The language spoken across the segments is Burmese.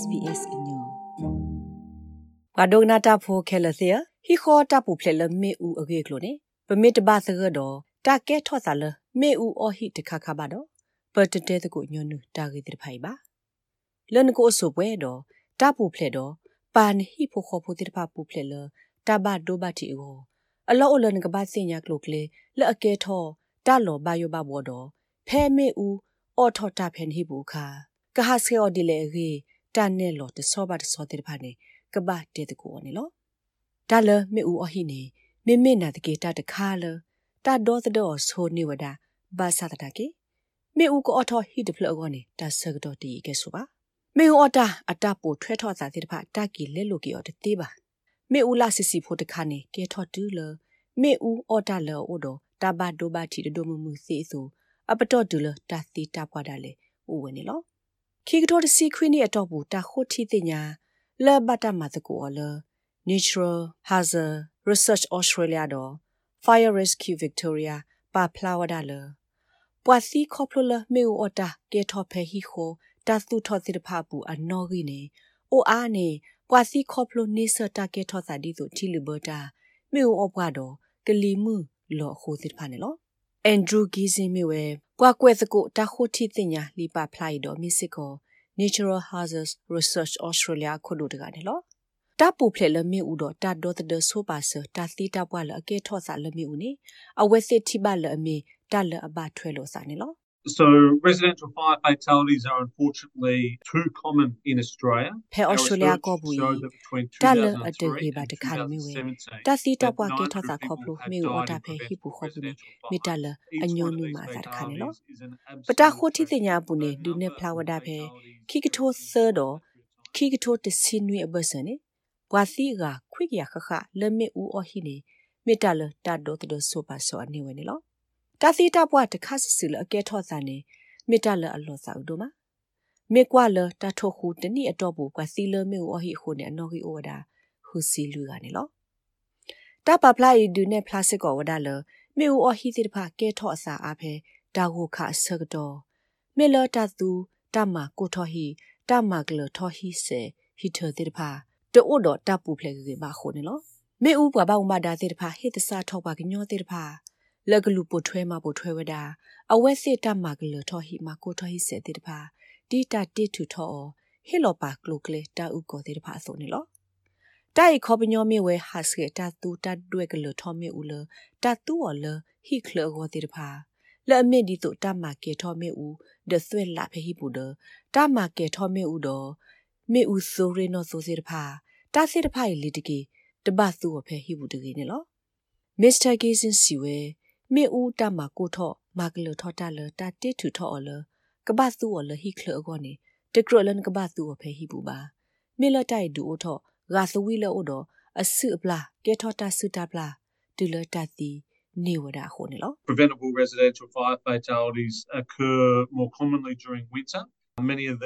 SBS inyo ကဒုနာတာဖိုခဲလသေဟီခေါ်တာပူဖလေလမေဦးအဂေကလိုနေပမစ်တဘာစကတော့တာကဲထော့စာလမေဦးအဟိတခခပါတော့ပတတဲတကိုညွန်းနူတာဂေတဖိုင်ပါလန်ကိုဆိုပွဲတော့တာပူဖလေတော့ပန်ဟီဖိုခေါ်ဖိုတိတဖပူဖလေလတာဘဒိုဘတီကိုအလောအလန်ကဘာစင်ညာကလိုကလေလက်အကဲထော့တာလောဘာယောဘဘောတော့ဖဲမေဦးအော်ထော်တာဖန်ဟီဘူခါကဟာဆေအော်ဒီလေရီ တန်နဲ့လောတဆောပါတဆောတဲ့ဖာနေကဘာတဲ့တကိုနေလောဒါလမေဦးအဟိနေမေမေနာတကေတာတခါလတာဒေါ်တော်ဆိုနေဝဒဘာသာတကေမေဦးကိုအထော်ဟိတဖလောကောနေတာဆကတော့တီကဲဆိုပါမေဦးအတာအတာပိုထွဲထော့စာတဲ့ဖာတာကီလက်လိုကီော်တသေးပါမေဦးလာစစ်စီဖို့တခါနေကဲထော့တူးလမေဦးအော်တာလောအိုတော့တဘဒိုဘတီဒိုမမှုစီဆိုအပတော့တူလတာသီတာပွားတာလေဦးဝင်နေလော ခိကတော်တစီခွင်းနေအတော့ဘူးတာခုတီတင်ညာလဲဘတာမတကူအလ Natural Hazard Research Australia တော့ Fire Rescue Victoria ပါဖလာဝဒါလပွာစီခေါပလလမေအိုတာကေထောဖဲဟီခိုတာသူထောစီတဖပူအနော်ကြီးနေအိုအားနေပွာစီခေါပလနေစတာကေထောစာဒီဆိုတီလီဘတာမေအိုအပွားတော့ကလီမှုလောခိုစီတဖာနေလော အန်ဒရူဂီဇင်မီဝဲကွာကွဲစကိုတာခိုတီတင်ညာလီပါဖလိုက်တော့မစ်စစ်ကို Natural Hazards Research Australia ခုတို့တကနေလောတပူဖလေလမီဦးတော့တတ်တော့တဲ့ဆိုပါစတသီတပွားလအကဲထော့စာလမီဦးနေအဝဲစစ်တိပါလအမီတလအဘထွဲလို့စာနေလော So residential fire fatalities are unfortunately too common in Australia. ဖဲ Australia ကိုဘူးတလအတကေပါတခါမီဝဲတစီတပွားကေထောစာခေါပလို့မီဝတာဖဲဟိပူခေါပလို့မီတလအညိုနူမာစာတခါနေလို့ပတာခိုတိတင်ညာပူနေဒူနေဖလာဝတာဖဲခိကထိုဆာတော့ခိကထိုတစင်းနွေအဘဆနေဘွာစီကခွိကရခခလမေဦးအဟိနေမီတလတတ်တော့တဆိုပါဆိုအနေဝဲနေလို့ တာစီတာပွားတခါဆဆူလအကဲထော့စာနေမေတ္တလအလောစာဥဒမမေကွာလတာထိုခုတနိအတော့ဘူကစီလမေဝဟိခုနေအနော်ဟိဩဝဒဟုစီလူကနေလောတာပပလိုက်ဒူနေပလတ်စကောဝဒလမေဝဟိတိတဖကဲထော့အစာအဖဲတာဟုခဆကတော့မေလတာသူတမကိုထော်ဟိတမကလထော်ဟိစေဟိထတိတဖတိုးတော့တပူဖလေကေပါခုနေလောမေဥပဘာဥမဒါတိတဖဟိတစာထောက်ပါကညောတိတဖ လကလူပုထွဲမှာပုထွဲဝဒအဝက်စစ်တမကလထောဟိမကိုထောဟိစေတိတဖာတီတာတိထူထောဟေလောပါကလုကလေတာဥကိုတိတဖာဆိုနေလောတိုင်ခေါပညောမေဝဲဟာစကေတာတူတတ်တွဲကလထောမေဦးလတာတူော်လဟိခလကိုတိတဖာလဲ့အမစ်ဒီတို့တမကေထောမေဦးဒဆွဲလာဖဟိပူဒတမကေထောမေဦးတော့မေဦးဆိုရေနောဆိုစေတဖာတာစေတဖာလီတကေတပတ်သူ့ဖဲဟိပူတကေနေလောမစ္စတာဂေးစင်စီဝဲ မေဦးတမကိုထော့မာကလထော့တလတာတိထူထော့အလကပတ်သူအလဟိခလအကောနေတကရလန်ကပတ်သူအဖေဟိပူပါမေလတိုက်ဒူအထော့ဂါသဝီလောတော့အဆုအပလာကဲထော့တဆုတပလာဒူလတတီနေဝဒခုနေလော Preventable residential fire fatalities occur more commonly during winter many of these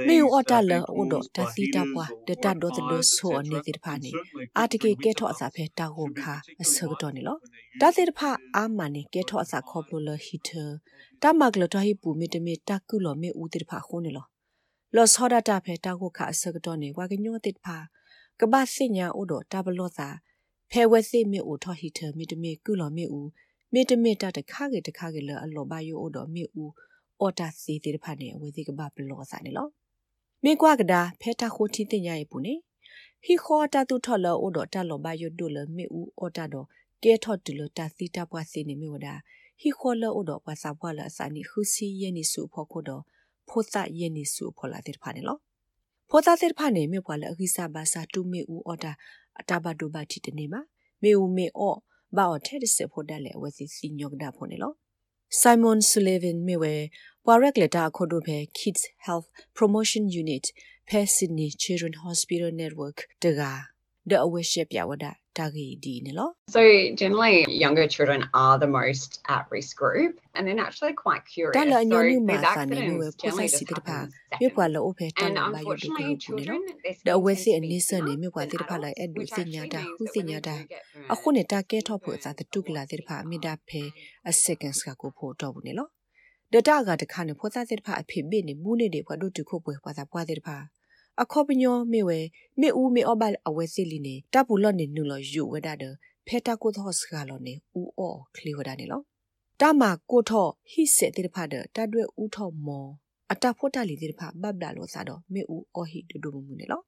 မေအော်တလအိုဒတာစီတာပွားဒတာဒိုတဒိုဆိုအနေတိဖာနေအာတကေကဲထော့အစာဖဲတာဟုတ်ခါအစကတော့နေလောတာတိဖာအာမနီကဲထော့အစာခေါပလိုလဟီတာတာမကလတဟိပူမီတမီတာကုလောမေဦးတိဖာခုံးနေလောလောဆောဒတာဖဲတာဟုတ်ခါအစကတော့နေဝါကညောတိဖာကဘာစညာအိုဒတာဘလောသာဖဲဝဲစိမေဦးထော့ဟီတာမီတမီကုလောမေဦးမေတမေတာတခါကေတခါကေလအလောဘယိုအိုဒမေဦး အော်တာစီတေတဖတ်နေဝေစီကဘဘလောဆိုင်နော်မေကွာကဒါဖဲတာခိုတီတင်ရရပူနေဟီခေါ်တာတူထော်လောအိုဒတာလောဘယိုဒိုလမေဦးအော်တာတော့ကဲထော်တူလတာစီတာပွားစီနေမေဝဒါဟီခေါ်လောအိုဒပွားစာပွားလာစာနီခူစီယနီစုဖို့ခိုတော့ဖိုသယနီစုဖော်လာတေတဖတ်နေလောဖိုသတေတဖတ်နေမြေပွားလာအခိစာဘာစာတူမေဦးအော်တာအတာဘဒိုဘတီတနေမှာမေဦးမေအော့ဘာအော်ထဲတစဖို့တယ်လေဝစီစီညောကဒါဖို့နေလော Simon Sullivan mewe Warek leta khodo phe Kids Health Promotion Unit phe Sydney Children Hospital Network daga the awareness ya wada tagi di ne lo So generally younger children are the most at risk group and they're actually quite curious. da la so nyo ni these ma sa ne mewe accidents po generally sai si just de pha happen me kwa second. lo o phe ta And lo ba yo du unfortunately ko ne lo children their the speed awareness tends to and be listen ne me faster kwa than de pha la adults, ed du which sin nya actually da means hu that sin when nya they da do get burned, a khu ne ta ke tho pho burn sa de a tu kla lot de pha mi da phe and a seconds ka ko pho to bu ne lo de ta ga de kha ne pho sa de pha a phe be ne bu ne de pha do tu ko pwe pwa sa pwa de pha အခေါပညောမေဝဲမေဦးမေအောဘအဝဲစီလီနေတပူလော့နေနုလောယူဝဒတဲ့ဖဲတာကိုသောစကားလောနေဦးအော်ခလီဝဒနေလောတမကိုထောဟိစေတိဖာဒတတွဲဦးထောမောအတဖို့တလီတိဖာဘဘလာလောစားတော့မေဦးအော်ဟိဒူဒူမှုနေလော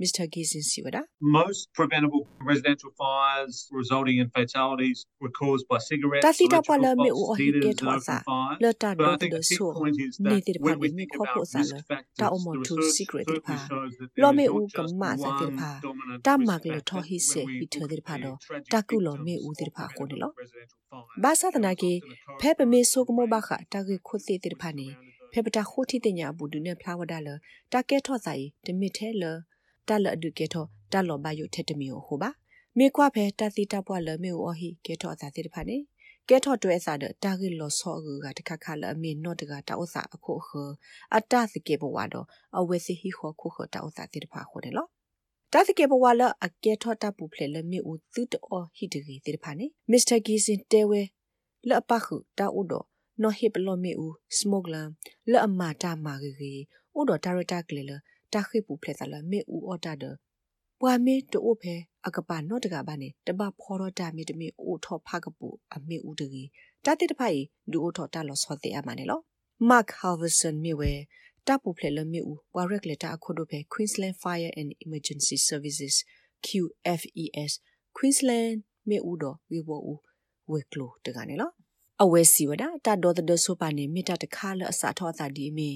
Mr. Gizin Siwada. Most preventable residential fires resulting in fatalities were caused by cigarettes, Ta sita electrical pala me faults, o hi heaters, ke and tho open sa. fires. Le ta But I do think de the key so. point is Ne that tir when pa we me think ko about po sa risk le. factors, Ta o mo the tu research secret certainly pa. shows that Lo there me is u not kam just ma sa tir one pa. dominant Ta risk ma le tho factor hi se when we hi the look tir at pa the do. tragic Ta ku lo me victims u tir of pa ko ni lo. preventable residential fires. Ba sa There na was ke often a phe pa me so ko mo corresponding ba kha ta ge khu te tir pa ni. Phe pa ta khu ti te nya bu du ne phla wa da le. Ta ke tho sa yi de mi the le. Ta le adu ke tho ta lo ba yu the te mi ho ba. မေကွာဖဲတသီတပွားလမေဝဟိကဲထောအသာတိဖာနေကဲထောတွဲစားတဲ့တာဂီလောဆောဂူကတခါခါလအမေနော့တကတာဥစာအခုခအတသကေဘဝတော့အဝဲစီဟိခောခုခတာဥစာတိဖာခိုတယ်လို့တသကေဘဝလအကဲထောတပူဖလေလမေဦးသူတောဟိတဂီတိဖာနေမစ္စတာဂီစင်တဲဝဲလအပခုတာဥတော့နော်ဟိပလောမေဦးစမိုဂလမ်လအမာတာမာဂီဥတော့ဒါရတာကလေလ တခိပူဖလေသလမေဦးအော်တာဒပွာမေတိုဖဲအကပါနော့တကပါနေတပဖောရတာမီတမီအိုထောဖကပူအမေဦးတကြီးတတိတဖိုင်ဒူအိုထောတလောဆောတဲ့အမနေလော Mark Halverson မြေဝဲတပ်ပူဖလေလမြေဦးဝါရက်လက်တာအခုတို့ပဲ Queensland Fire and Emergency Services QFES Queensland မြေဦးတော့ဝေဘောဦးဝေကလိုတကနေလောအဝဲစီဝဒတာဒေါ်တဲ့ဆိုပါနေမိတာတခါလအစာထောအသာဒီမီ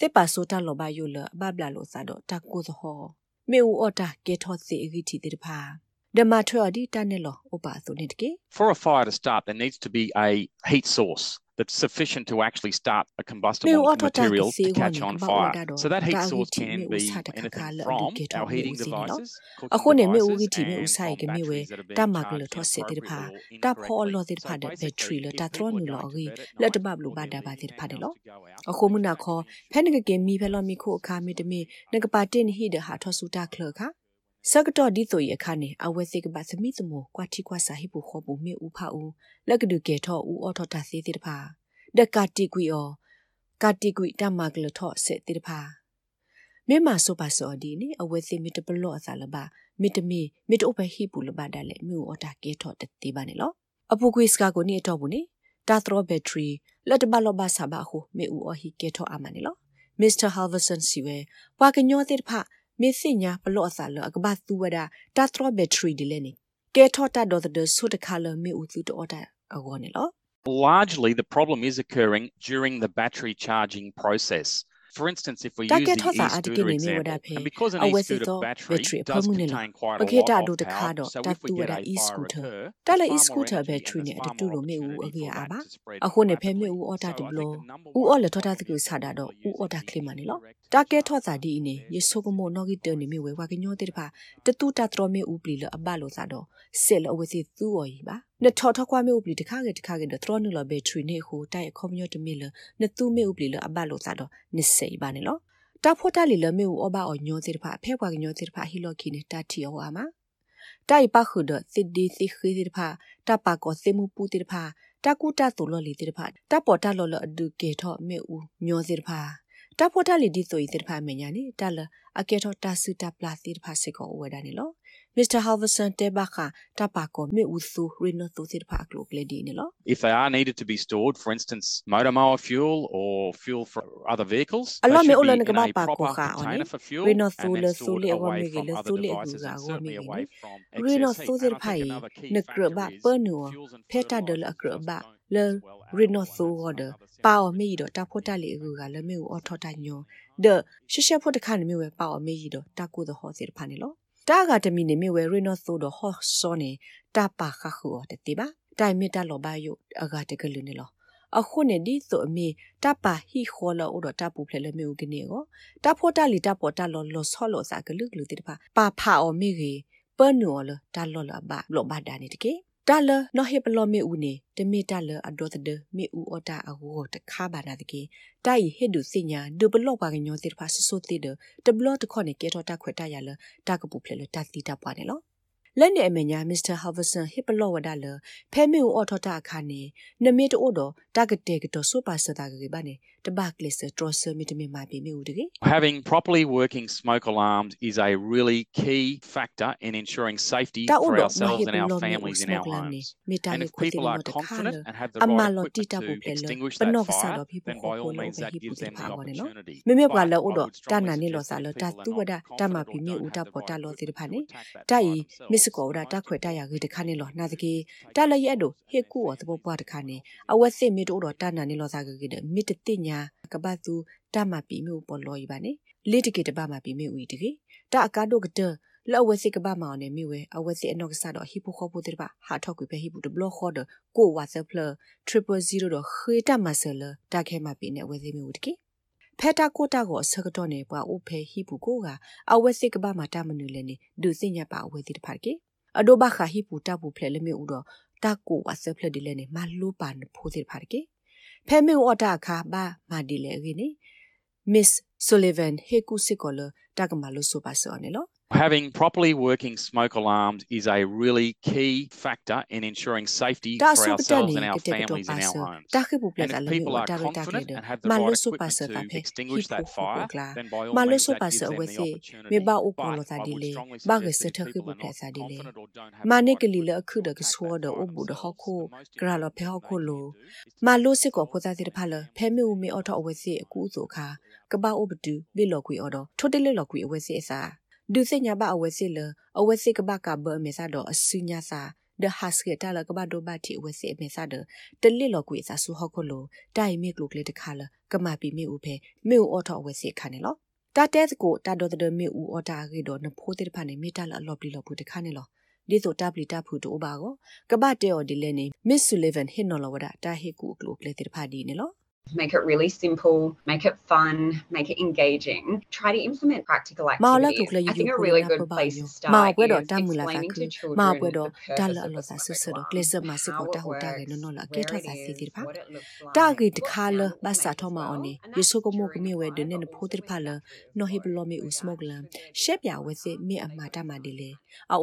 တစ်ပါဆိုတာလောဘယုလဘဘလာလောစာတော့တကူသဟောမေဦးအော်တာကေထောစီအဂီတီတေဖာဒမထွေအဒီတန်နယ်လောဥပါသုနေတကေ For a fire to start, there needs to be a heat source that's sufficient to actually start a combustible material to catch on fire. So that heat source can be anything from our heating devices, အခုနေမေဦးဂီတီမေဦးဆိုင်ကမေဝဲတမကလထောစစ်တေဖာတဖောလောတေဖာတဲ့ဘက်ထရီလတထရနူလောဂီလက်တဘဘလူဘာဒါဘာတေဖာတယ်လောအခုမနာခောဖဲနကကေမီဖဲလောမီခုအခါမီတမီနကပါတင်ဟိဒဟာထောဆူတာခလခါ စကတော့ဒီဆိုရခါနေအဝဲစိကပါစမိသမောကွာတီကွာစာဟိပူခောပူမေဦးဖာဦးလက်ကဒုကေထောဦးအော်ထောတာစီတိတဖာဒကာတီကွီအောကာတီကွီတမကလထောစေတိတဖာမေမဆိုပါစောဒီနေအဝဲစိမီတဘလော့အစာလပါမီတမီမီတိုဘဟိပူလပါဒါလေမြို့အော်တာကေထောတတိပါနေလောအပူကွီစကာကိုနေတော့ဘူးနေတာသရောဘက်ထရီလက်တဘလော့ဘာစာဘာဟုမေဦးအော်ဟိကေထောအမနေလောမစ္စတာဟာဗာဆ န်စီဝဲပွာကညောတိတဖာမေစညာပလော့အစာလအကဘာသူဝဒတာထရဘက်ထရီဒီလဲနေကဲထောတာဒေါ်တဲ့ဆုတခါလမေဦးသူတော်တာအကောနေလော Largely, the problem is occurring during the battery charging process. For instance, if we use the e-scooter example, and because an e-scooter battery does contain quite a lot of power, so if we get a fire occur, တလ e-scooter battery နဲ့အတူလို့မေဦးအကြီးအားပါအခုနေဖဲမေဦးအော်တာတဘလို့ဦးအော်လက်ထောတာတကူစားတာတော့ဦးအော်တာကလီမနေလို့ တာကဲထောစာဒီနေယေဆိုကမောနော်ဂီတနေမေဝဲဝါကညောတဲ့တဖာတတူတာတရမေဦးပလီလအဘလို့စားတော့ဆက်လအဝစီသူ့ော်ကြီးပါနထောထောကွာမေဦးပလီတခါကေတခါကေတော့ထရနူလဘက်ထရီနေဟိုတိုက်ခေါမျောတမီလနတူမေဦးပလီလအဘလို့စားတော့နစ်စေပါနေလို့တာဖို့တာလီလမေဦးအဘအော်ညောတဲ့တဖာဖဲကွာကညောတဲ့တဖာဟီလော်ခီနေတာတီအောအာမတိုင်ပါခုဒစစ်ဒီစီခီတဲ့တဖာတပါကောစေမှုပူတဲ့တဖာတကူတာတူလော်လီတဲ့တဖာတပေါ်တာလော်လော်အဒုကေထောမေဦးညောတဲ့တဖာ တဖို့တာလီဒီဆိုရင်တဲ့ဖာမညာနေတလအကေထောတာစုတာပလာစီတဖာစေကိုဝဲဒါနေလောမစ္စတာဟာဗာဆန်တေဘာခာတပါကိုမေဦးစုရီနိုသုစီတဖာကလုကလေဒီနေလော If they are needed to be stored, for instance, motor mower fuel or fuel for other vehicles, အ they လောမေ should အလ be န in ကဘာ a ပါ proper ကိုခါအော်နေ container for fuel ရီနိုသု and လ then သု stored လေအဝ away မေက from လေ other သုလေအ devices ကူက and ဝ certainly မေက away နေ from ရီနို excess သု heat. စီ And I ဖိုင် think another key နကရဘ factor is ပနူ fuels and ဖက်တာဒလ fertilizers အကရဘ just don't လေ mix well at ရီ all နို with သု one ဝဒ another. ပါအမေတော့တဖို့တလေအကူကလည်းမေဦးအထောတာညောဒရှရှဖို့တခါနေမေဝပါအမေတော့တကူတော့ဟောစီတဖာနေလောတာကတမီနေမေဝရီနိုသုတော့ဟောစောနေတာပါခခုတတိပါတိုင်မီတလောပါယုအကတကလူနေလောအခုနေဒီဆိုအမေတပါဟီခေါ်လောတော့တပူဖလဲလမေဦးကနေကိုတဖို့တလီတပေါ်တလောလောဆောလောစာကလူကလူတိတပါပါဖာအော်မေကြီးပနောလတလောလဘလောဘဒါနေတကေ တလနော်ဟေပလောမေဦးနေတမီတလအဒေါ်တဒမေဦးအတာအဟောတခါပါနာတကေတိုင်ဟေဒုစညာဒုဘလောပါကညောတိတပါဆဆိုတိဒတဘလောတခေါနေကေတော့တခွတ်တရလတကပူဖလဲလတတိတပွားနေလောလက်နေအမညာမစ္စတာဟာဗာဆန်ဟစ်ပလော့ဝဒါလဖဲမေအော်ထော်တာခါနေနမေတိုတော့တာဂတေကတော့စူပါစတာကေဘာနေတဘကလစ်ထရဆမီတမီမာပီမီဦးတကေ Having properly working smoke alarms is a really key factor in ensuring safety for ourselves and our families in our homes. And if people are confident and have the right equipment to extinguish that fire, then by all means that gives them the opportunity. မေမေကွာလောတော့တာနာနေလောစားလောတာသူဝဒတာမပီမီဦးတာပေါ်တာလောစီတဖာနေတိုင်မစ်ကောဝဒတာခွေတာရကြီးတခါနေလောနာတကေတာလရဲ့တို့ဟေကူောသဘောပွားတခါနေအဝက်စစ်မီတို့တော့တာနာနေလောစားကြီးတဲ့မစ်တတိညာကပတ်သူတာမပီမီဦးပေါ်လော်ရပါနေလေတကေတပါမပီမီဦးတကေတာအကားတို့ကတလောဝစစ်ကဘာမောင်နေမိဝဲအဝစစ်အနောက်ကစားတော့ဟီပိုခေါ်ပိုတဲ့ပါဟာထောက်ကွေပဲဟီပိုတဘလခေါ်တော့ကိုဝါဆပ်ဖလ000တော့ခေတမဆလတာခဲမပီနေဝဲစီမျိုးတကေဖက်တာကိုတာကိုဆကတော့နေပွားအိုဖဲဟီပူကိုကအဝဲစစ်ကဘာမှာတာမနူလဲနေဒုစညပါအဝဲတိတဖတ်ကေအဒိုဘခါဟီပူတာပူဖလဲလမေဦးတော့တာကိုဝါဆပ်ဖလဲဒီလဲနေမလိုပါနဖိုးတိတဖတ်ကေ ဖဲမေအော်တာခါဘာမာဒီလဲရင်းနေ Miss Sullivan ဟေကူစစ်ကောလတာကမလို့ဆိုပါစောနေလို့ Having properly working smoke alarms is a really key factor in ensuring safety for ourselves and our families in our homes. And if people are confident and have the right equipment to extinguish that fire, then by all means that gives them the opportunity. But I would strongly suggest that people are not confident or don't have Mane ke lile akhu de so de o bu de ho ko gra lo phe ho ko lo ma lo sit ko pho sa ti de pha lo phe mi u mi auto awe si aku so kha ka ba o bu du bi lo kwi odo thote le lo kwi awe si asa ဒုစညာဘအဝစီလအဝစီကဘကဘမေဆာတော့အစညာစာဒဟတ်စကတလကဘဒိုဘတိဝစီမေဆာဒတလီလောကွေစာဆူဟခုလိုတိုင်မီကလုကလေတခါလကမပီမီဥဖေမီဥအော်ထောဝစီခါနေလောတာတဲစကိုတာဒေါ်တမီဥအော်တာရီတော့နဖိုးတဲ့ဖာနေမီတလအလော်ပလီလော်ဖူတခါနေလောဒီဆိုတပ်ပလီတပ်ဖူတိုဘာကိုကဘတဲော်ဒီလဲနေမစ်ဆူလီဗန်ဟင်နော်လောဝဒတာဟေကူကလုကလေတဲ့ဖာဒီနေလော make it really simple, make it fun, make it engaging. Try to implement practical activities. I think a really good place to start is explaining to children the purpose of the alarm, how it works, where it is, what it looks like, တာဂီတခါလဘဆာထမအောင်နေယေဆုကမိုကမြေဝဲဒနေဖိုးတိဖာလနော်ဟေဘလောမီဥစမောကလမ်ရှက်ပြဝဲစစ်မြေအမာတမဒီလေအိ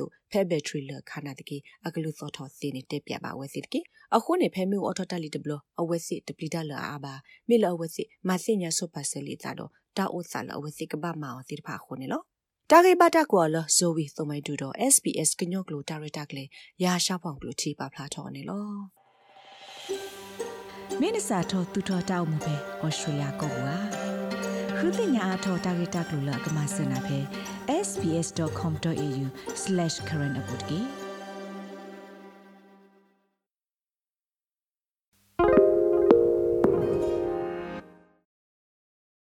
ု ဖဲလေအကေကိုလောကဒီလေအကလူသော့ထော့ဒီလေဒအကလူသော့ဒီအင်းကမြေဝဒဖဲမြေဝအော်ထော့တာအခါစီတုဖဲဘက်ထရီလခနာတကေအကလူသောထောစီနေတက်ပြပါဝဲစီတကေအခုနေဖဲမျိုးအော်တိုတလီတဘလအဝဲစီတပလီတလာအာဘာမိလအဝဲစီမစင်ညာဆုပါဆလီတာတော့တာအိုဆာလအဝဲစီကဘာမာအစီတဖာခုနေလောတာဂေဘတာကွာလဇိုဝီသုံးမိုင်တူတော့ SBS ကညော့ကလိုတာရတာကလေးရာရှာဖောင်ကလိုချီပါဖလာထော်နေလောမင်းစာထောတူထောတောက်မှုပဲဩစတြေးလျကောကွာခုတင်ညာအထောတာဂေတာကလိုလကမစနာပဲ sbs.com.au/current update